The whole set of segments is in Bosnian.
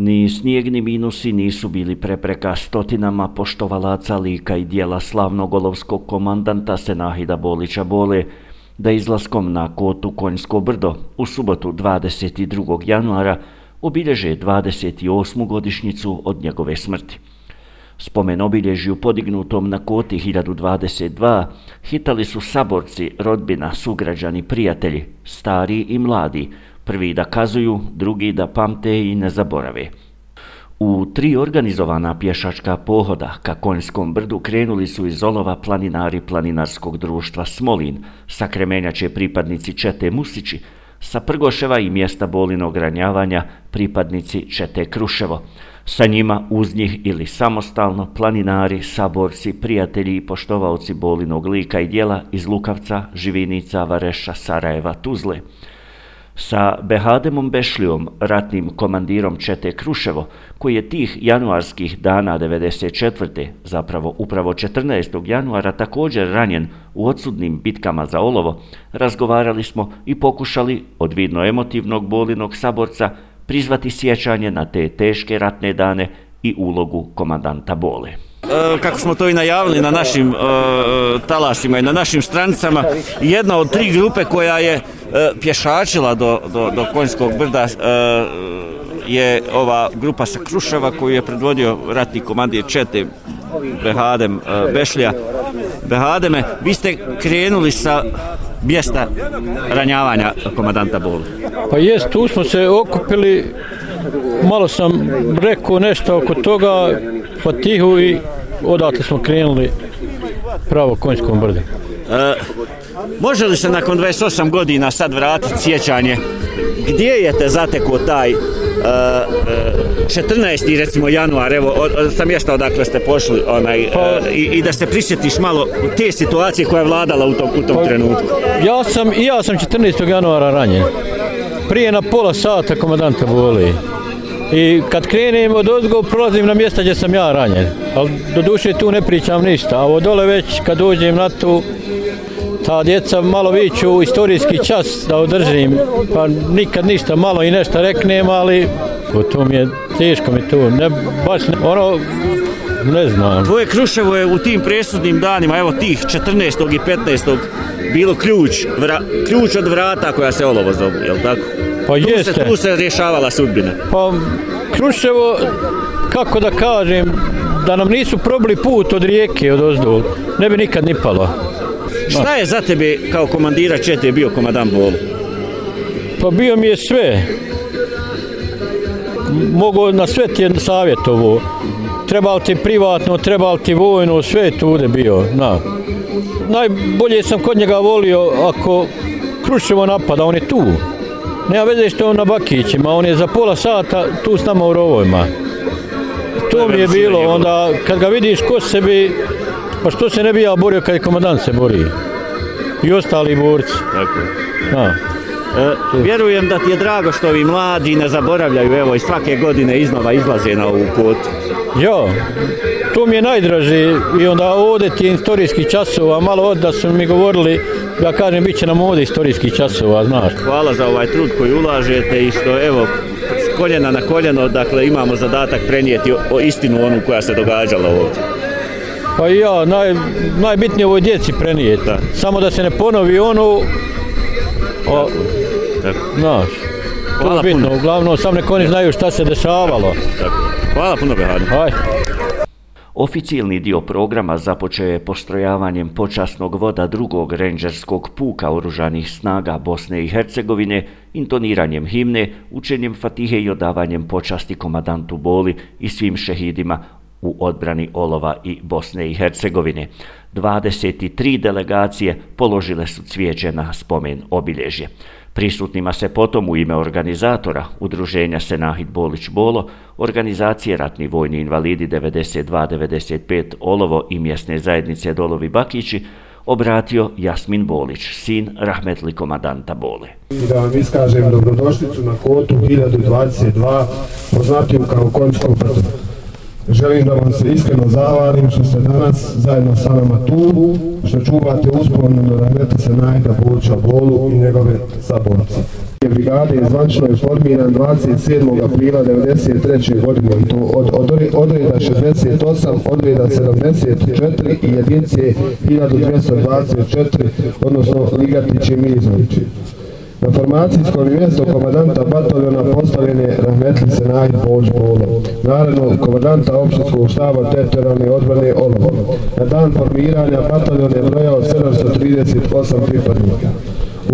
Ni snijegni minusi nisu bili prepreka stotinama poštovalaca lika i dijela slavnog olovskog komandanta Senahida Bolića Bole, da izlaskom na kotu Konjsko brdo u subotu 22. januara obilježe 28. godišnjicu od njegove smrti. Spomen obilježju podignutom na koti 1022 hitali su saborci, rodbina, sugrađani, prijatelji, stari i mladi – Prvi da kazuju, drugi da pamte i ne zaborave. U tri organizovana pješačka pohoda ka Konjskom brdu krenuli su iz olova planinari planinarskog društva Smolin, sa kremenjače pripadnici Čete Musići, sa Prgoševa i mjesta bolinog ranjavanja pripadnici Čete Kruševo. Sa njima uz njih ili samostalno planinari, saborci, prijatelji i poštovaoci bolinog lika i dijela iz Lukavca, Živinica, Vareša, Sarajeva, Tuzle – sa Behademom Bešlijom, ratnim komandirom Čete Kruševo, koji je tih januarskih dana 94. zapravo upravo 14. januara također ranjen u odsudnim bitkama za olovo, razgovarali smo i pokušali od vidno emotivnog bolinog saborca prizvati sjećanje na te teške ratne dane i ulogu komandanta bole. E, kako smo to i najavili na našim e, e, talasima i na našim stranicama, jedna od tri grupe koja je pješačila do, Konjskog brda je ova grupa sa Kruševa koju je predvodio ratni komandir Čete Behadem Bešlija. Behademe, vi ste krenuli sa mjesta ranjavanja komandanta Bolu. Pa jest, tu smo se okupili, malo sam rekao nešto oko toga, pa tihu i Odatle smo krenuli pravo konjskom brdu. E, može li se nakon 28 godina sad vratiti sjećanje? Gdje je te zateko taj 14. E, e, recimo januar, evo, sam mjesta odakle ste pošli onaj, pa- i, da se prisjetiš malo te situacije koja je vladala u tom, pa, trenutku? Ja sam, ja sam 14. januara ranjen. Prije na pola sata komadanta boli i kad krenem od ozgo prolazim na mjesta gdje sam ja ranjen. Ali do duše tu ne pričam ništa, a od dole već kad dođem na tu ta djeca malo viću istorijski čas da održim, pa nikad ništa, malo i nešto reknem, ali to mi je, teško mi tu, ne, baš ne, ono, ne znam. Tvoje Kruševo je u tim presudnim danima, evo tih 14. i 15. bilo ključ, ključ od vrata koja se olovo zove jel tako? Pa tu jeste. tu se rješavala sudbina. Pa Kruševo, kako da kažem, da nam nisu probili put od rijeke, od ne bi nikad ni palo. Šta je za tebe kao komandira čete bio komadan bolu? Pa bio mi je sve. Mogu na sve ti je savjetovo. Treba li ti privatno, treba li ti vojno, sve je tude bio. Najbolje sam kod njega volio ako Kruševo napada, on je tu. Nema veze što je on na Bakićima, on je za pola sata tu s nama u rovojima. To mi je bilo, onda kad ga vidiš ko bi, pa što se ne bi ja borio kad je komandant se bori. I ostali borci. E, vjerujem da ti je drago što ovi mladi ne zaboravljaju, evo, i svake godine iznova izlaze na ovu kotu. Jo, to mi je najdraži i onda ovdje ti je časova, malo od da su mi govorili ja kažem, bit će nam ovdje istorijskih časova, znaš. Hvala za ovaj trud koji ulažete i što, evo, s koljena na koljeno, dakle, imamo zadatak prenijeti o istinu onu koja se događala ovdje. Pa ja, najbitnije ovoj djeci prenijeti. Samo da se ne ponovi ono... O, Znaš. to je bitno, uglavnom sam neko oni znaju šta se dešavalo. Hvala puno, Behani. Oficijalni dio programa započeo je postrojavanjem počasnog voda drugog renđerskog puka oružanih snaga Bosne i Hercegovine, intoniranjem himne, učenjem fatihe i odavanjem počasti komadantu Boli i svim šehidima u odbrani Olova i Bosne i Hercegovine. 23 delegacije položile su cvijeće na spomen obilježje. Prisutnima se potom u ime organizatora, udruženja Senahid Bolić Bolo, organizacije Ratni vojni invalidi 92-95 Olovo i mjesne zajednice Dolovi Bakići, obratio Jasmin Bolić, sin rahmetli komadanta Bole. I da vam iskažem dobrodošlicu na kotu 1022, poznatiju kao Konjskog brdu. Želim da vam se iskreno zavarim što ste danas zajedno sa nama tu, što čuvate uspomenu na se Najda Boča Bolu i njegove saborce. Brigade je zvančno je formiran 27. aprila 1993. godine i to od, od, odreda 68, odreda 74 i jedinice 1224, odnosno Ligatić i Milizovići. Na formacijskom mjestu komadanta bataljona postavljen je Rahmetli Senaj Bož Bolo, naredno komadanta opštinskog štaba teritorijalne odbrane Olovo. Na dan formiranja bataljon je brojao 738 pripadnika.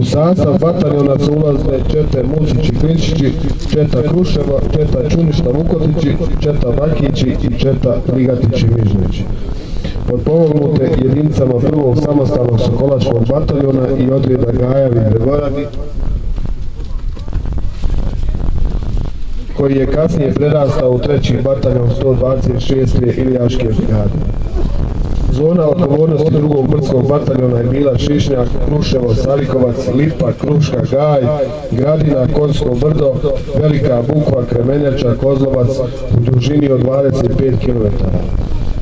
U sastav bataljona su ulazne Čete Musići Kričići, Četa Kruševa, Četa Čuništa Vukotići, Četa Vakići i Četa Ligatići Mižnići potpomognute jedinicama prvog samostalnog Sokolačkog bataljona i odreda Gajavi Bregoradi, koji je kasnije prerastao u treći bataljon 126. Iljaške brigade. Zona odgovornosti drugog brdskog bataljona je bila Šišnjak, Kruševo, Salikovac, Lipa, Kruška, Gaj, Gradina, Konsko brdo, Velika Bukva, Kremenjača, Kozlovac u dužini od 25 km.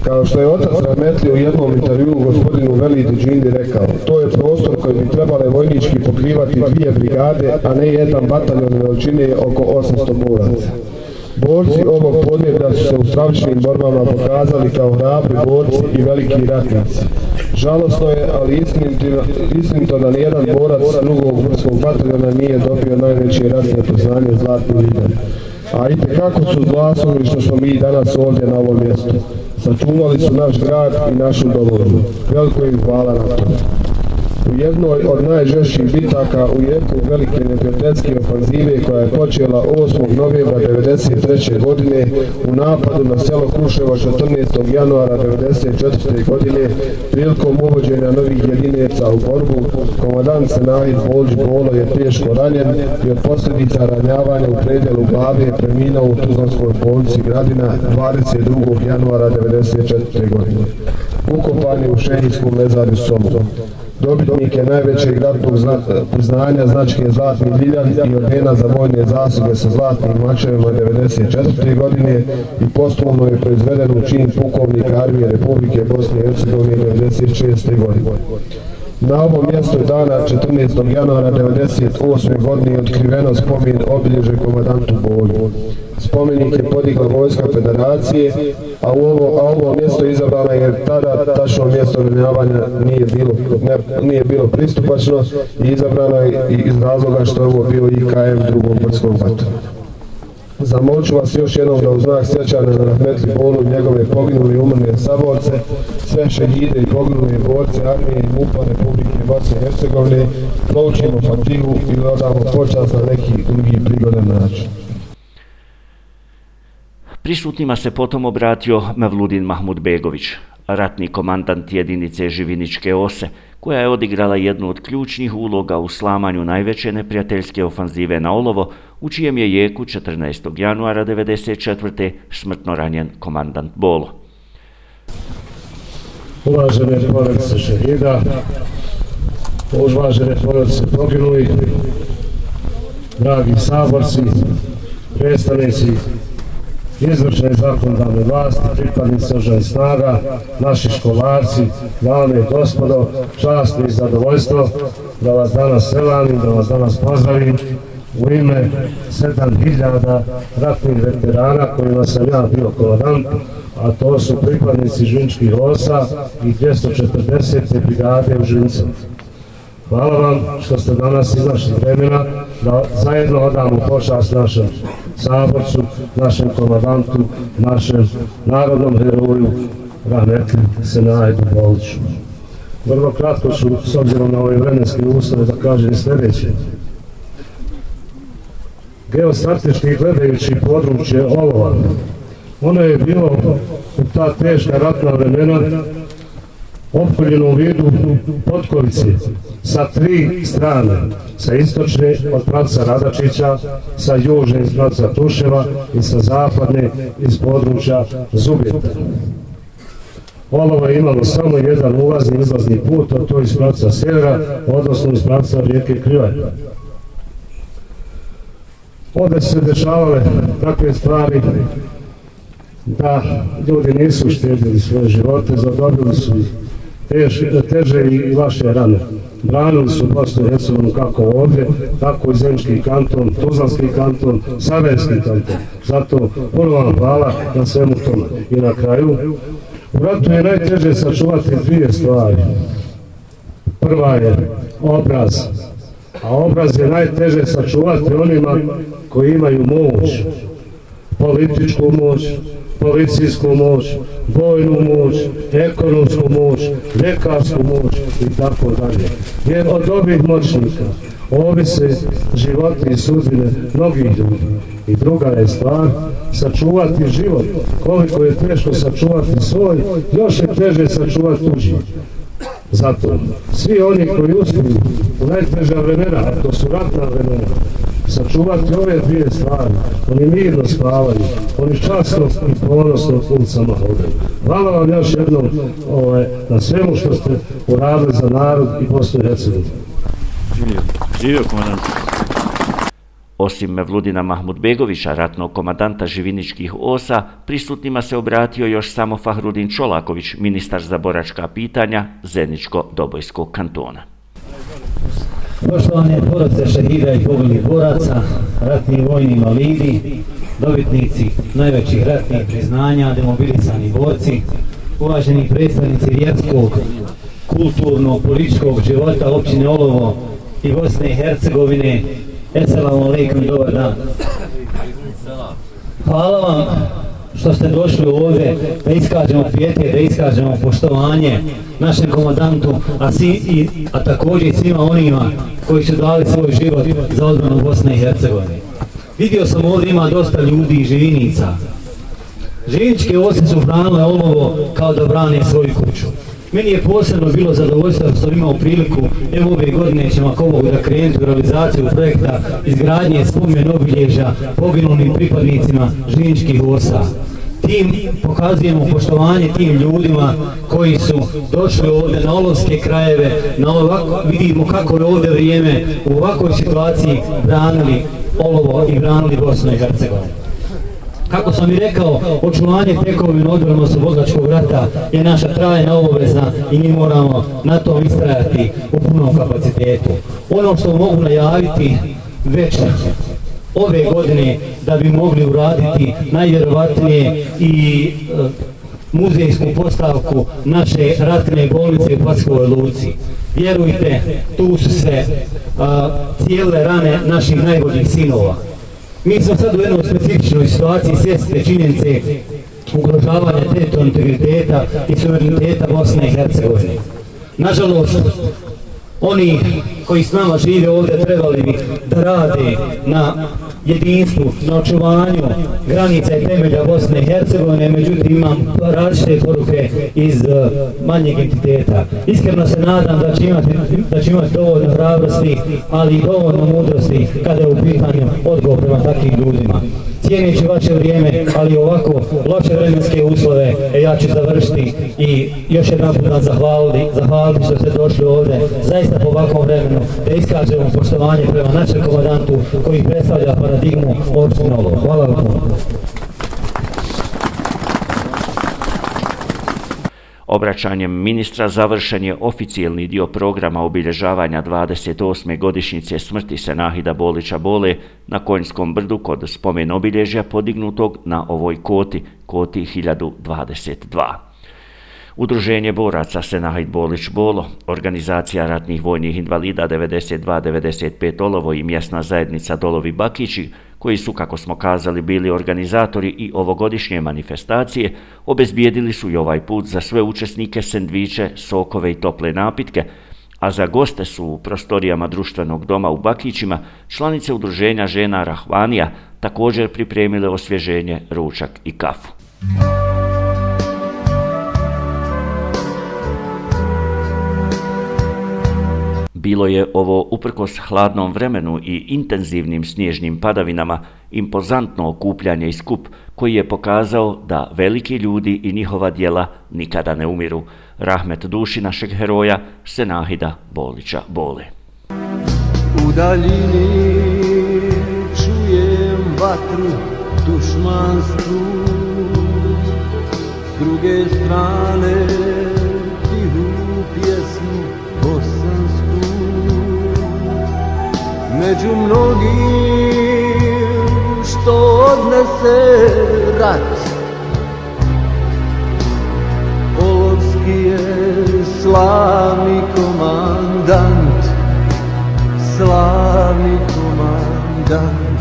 Kao što je otac Rahmetli u jednom intervju gospodinu Velidi Džindi rekao, to je prostor koji bi trebale vojnički pokrivati dvije brigade, a ne jedan bataljon veličine oko 800 boraca. Borci ovog podneblja su se u stravičnim borbama pokazali kao hrabri borci i veliki ratnici. Žalosno je, ali istinito, to da nijedan borac drugog vrskog bataljona nije dobio najveće ratne poznanje Zlatni Lider. A i kako su glasovi što smo mi danas ovdje na ovom mjestu. Sačuvali su naš grad i našu domovinu. Veliko im hvala na tome u jednoj od najžešćih bitaka u jeku velike neprijateljske ofanzive koja je počela 8. novembra 1993. godine u napadu na selo Kruševa 14. januara 1994. godine prilikom uvođenja novih jedineca u borbu komadant se Bolđi Bolo je teško ranjen i od posljedica ranjavanja u predjelu glave je u Tuzlanskoj bolnici Gradina 22. januara 1994. godine. Ukopan je u šehijskom lezari Somu. Dobitnik je najvećeg ratnog priznanja, značke Zlatni Viljan i ordena za vojne zasluge sa zlatnim mačevima 1994. godine i poslovno je proizveden u čin pukovnika armije Republike Bosne i Hercegovine 1996. godine. Na ovom mjestu je dana 14. januara 1998. godine otkriveno spomen obilježe komadantu Bolju. Spomenik je podigla Vojska Federacije, a, u ovo, a ovo mjesto izabrala je tada tačno mjesto ranjavanja nije bilo, nije bilo pristupačno i izabrano je iz razloga što je ovo bio IKM drugom vrskom vatu. Zamolit ću vas još jednom da u znak sjećanja na Bolu njegove poginule i umrne saborce, sve šegide i poginule borce armije i MUPA Republike Bosne i Hercegovine, proučimo fatihu i odamo počas na neki drugi prigodan način. Prisutnima se potom obratio Mavludin Mahmud Begović, ratni komandant jedinice Živiničke ose, koja je odigrala jednu od ključnih uloga u slamanju najveće neprijateljske ofanzive na olovo, u čijem je jeku 14. januara 1994. smrtno ranjen komandant Bolo. Uvažene porodice šehida, uvažene porodice dragi saborci, predstavnici izvršne i zakonodavne vlasti, pripadnici sržaj snaga, naši školarci, dame i gospodo, čast i zadovoljstvo da vas danas selanim, da vas danas pozdravim u ime 7000 ratnih veterana kojima sam ja bio komandant, a to su pripadnici Žinčkih osa i 240. brigade u Žincu. Hvala vam što ste danas izašli vremena da zajedno odamo pošast našem saborcu, našem komadantu, našem narodnom heroju, Rahmetli najdu Boliću. Vrlo kratko ću, s obzirom na ove vremenske uslove, da kažem sljedeće. Geostrateški gledajući područje Olova, ono je bilo u ta teška ratna vremena opunjeno u vidu Potkovici sa tri strane, sa istočne od pravca Radačića, sa južne iz pravca Tuševa i sa zapadne iz područja Zubjeta. Olova je imalo samo jedan ulazni izlazni put, a to iz pravca sjevera, odnosno iz pravca rijeke Krivaj. Ovdje su se dešavale takve stvari da ljudi nisu štedili svoje živote, zadobili su ih teže i vaše rane. Branili su Bosnu i kako ovdje, tako i Zemljski kanton, Tuzlanski kanton, Sarajevski kanton. Zato puno vam hvala na svemu tome. I na kraju, u ratu je najteže sačuvati dvije stvari. Prva je obraz, a obraz je najteže sačuvati onima koji imaju moć, političku moć, policijsku moć, vojnu moć, ekonomsku moć, lekarsku moć i tako dalje. Jer od ovih moćnika ovise životi i sudbine mnogih ljudi. I druga je stvar, sačuvati život. Koliko je teško sačuvati svoj, još je teže sačuvati tuđi. Zato, svi oni koji uspiju u najteža vremena, to su ratna vremena, sačuvati ove dvije stvari. Oni mirno spavaju, oni časno i ponosno ulicama hodaju. Hvala vam još jednom ovaj, na svemu što ste uradili za narod i Bosnu i Hercegovini. Živio, živio komandant. Osim Mevludina Mahmudbegovića, ratnog komadanta Živiničkih osa, prisutnima se obratio još samo Fahrudin Čolaković, ministar za boračka pitanja Zeničko-Dobojskog kantona. Poštovane porodce šehida i pobolnih boraca, ratni vojni invalidi, dobitnici najvećih ratnih priznanja, demobilisani borci, uvaženi predstavnici vjetskog kulturnog, političkog života općine Olovo i Bosne i Hercegovine, Esselamu alaikum, dobar dan. Hvala vam što ste došli ovdje da iskažemo pijetet, da iskažemo poštovanje našem komandantu, a, i, a također i svima onima koji su dali svoj život za odbranu Bosne i Hercegovine. Vidio sam ovdje ima dosta ljudi i živinica. Živinčke osje su branile olovo kao da brane svoju kuću. Meni je posebno bilo zadovoljstvo što imao priliku, evo ove godine ćemo ako mogu da krenuti u realizaciju projekta izgradnje spomen obilježa poginulim pripadnicima žiničkih osa. Tim pokazujemo poštovanje tim ljudima koji su došli ovdje na olovske krajeve, na ovako, vidimo kako je ovdje vrijeme u ovakvoj situaciji branili olovo i branili Bosnu i Hercegovine. Kako sam i rekao, očuvanje tekovine odbrano vozačkog rata je naša trajna obaveza i mi moramo na to istrajati u punom kapacitetu. Ono što mogu najaviti već ove godine da bi mogli uraditi najvjerovatnije i e, muzejsku postavku naše ratne bolnice u Paskovoj Luci. Vjerujte, tu su se cijele rane naših najboljih sinova. Mi smo sad u jednoj specifičnoj situaciji svjesne činjenice ugrožavanja teritorijalnog integriteta i suvereniteta Bosne i Hercegovine. Nažalost, oni koji s nama žive ovdje trebali bi da rade na jedinstvu, na očuvanju granica i temelja Bosne i Hercegovine, međutim imam različite poruke iz eh, manjeg entiteta. Iskreno se nadam da će imati, dovoljno hrabrosti, ali i dovoljno mudrosti kada je u pitanju odgovor prema takvim ljudima cijeneći vaše vrijeme, ali ovako loše vremenske uslove, e, ja ću završiti i još jednom put vam zahvaliti, zahvaliti što ste došli ovdje, zaista po ovakvom vremenu, da iskažemo poštovanje prema našem komandantu koji predstavlja paradigmu opštine Hvala vam. Obraćanjem ministra završen je oficijelni dio programa obilježavanja 28. godišnjice smrti Senahida Bolića Bole na Konjskom brdu kod spomen obilježja podignutog na ovoj koti, koti 1022. Udruženje boraca Senahajt Bolić Bolo, organizacija ratnih vojnih invalida 92-95 Olovo i mjesna zajednica Dolovi Bakići, koji su, kako smo kazali, bili organizatori i ovogodišnje manifestacije, obezbijedili su i ovaj put za sve učesnike sendviče, sokove i tople napitke, a za goste su u prostorijama društvenog doma u Bakićima članice udruženja žena Rahvanija također pripremile osvježenje, ručak i kafu. Bilo je ovo uprkos hladnom vremenu i intenzivnim snježnim padavinama impozantno okupljanje i skup koji je pokazao da veliki ljudi i njihova dijela nikada ne umiru. Rahmet duši našeg heroja Senahida Bolića Bole. U daljini čujem vatru dušmanstvu S druge strane tihu pjesmu Bosan među mnogim što odnese rat Polovski je slavni komandant Slavni komandant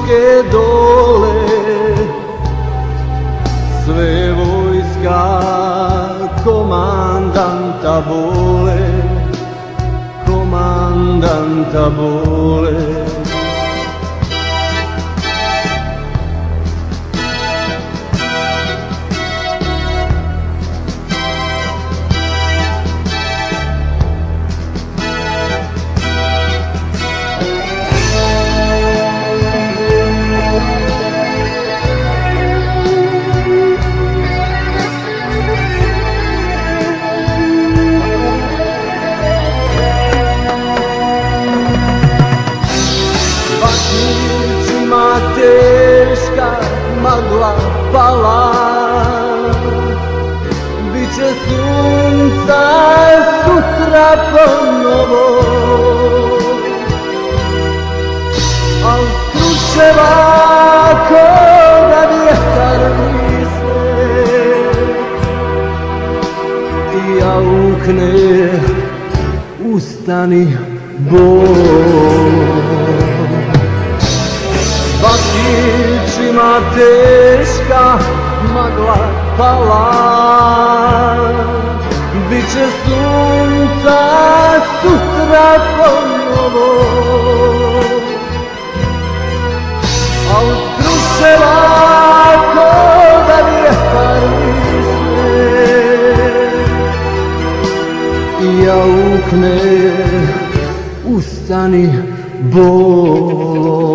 političke dole Sve vojska komandanta vole Komandanta vole ponovo Al ključeva ko da vjetar vise I ukne ustani Bog Bakićima teška magla pala Biće sunce za sutra ponovo A u Brusela ko da vjetar I ja ukne ustani bolom.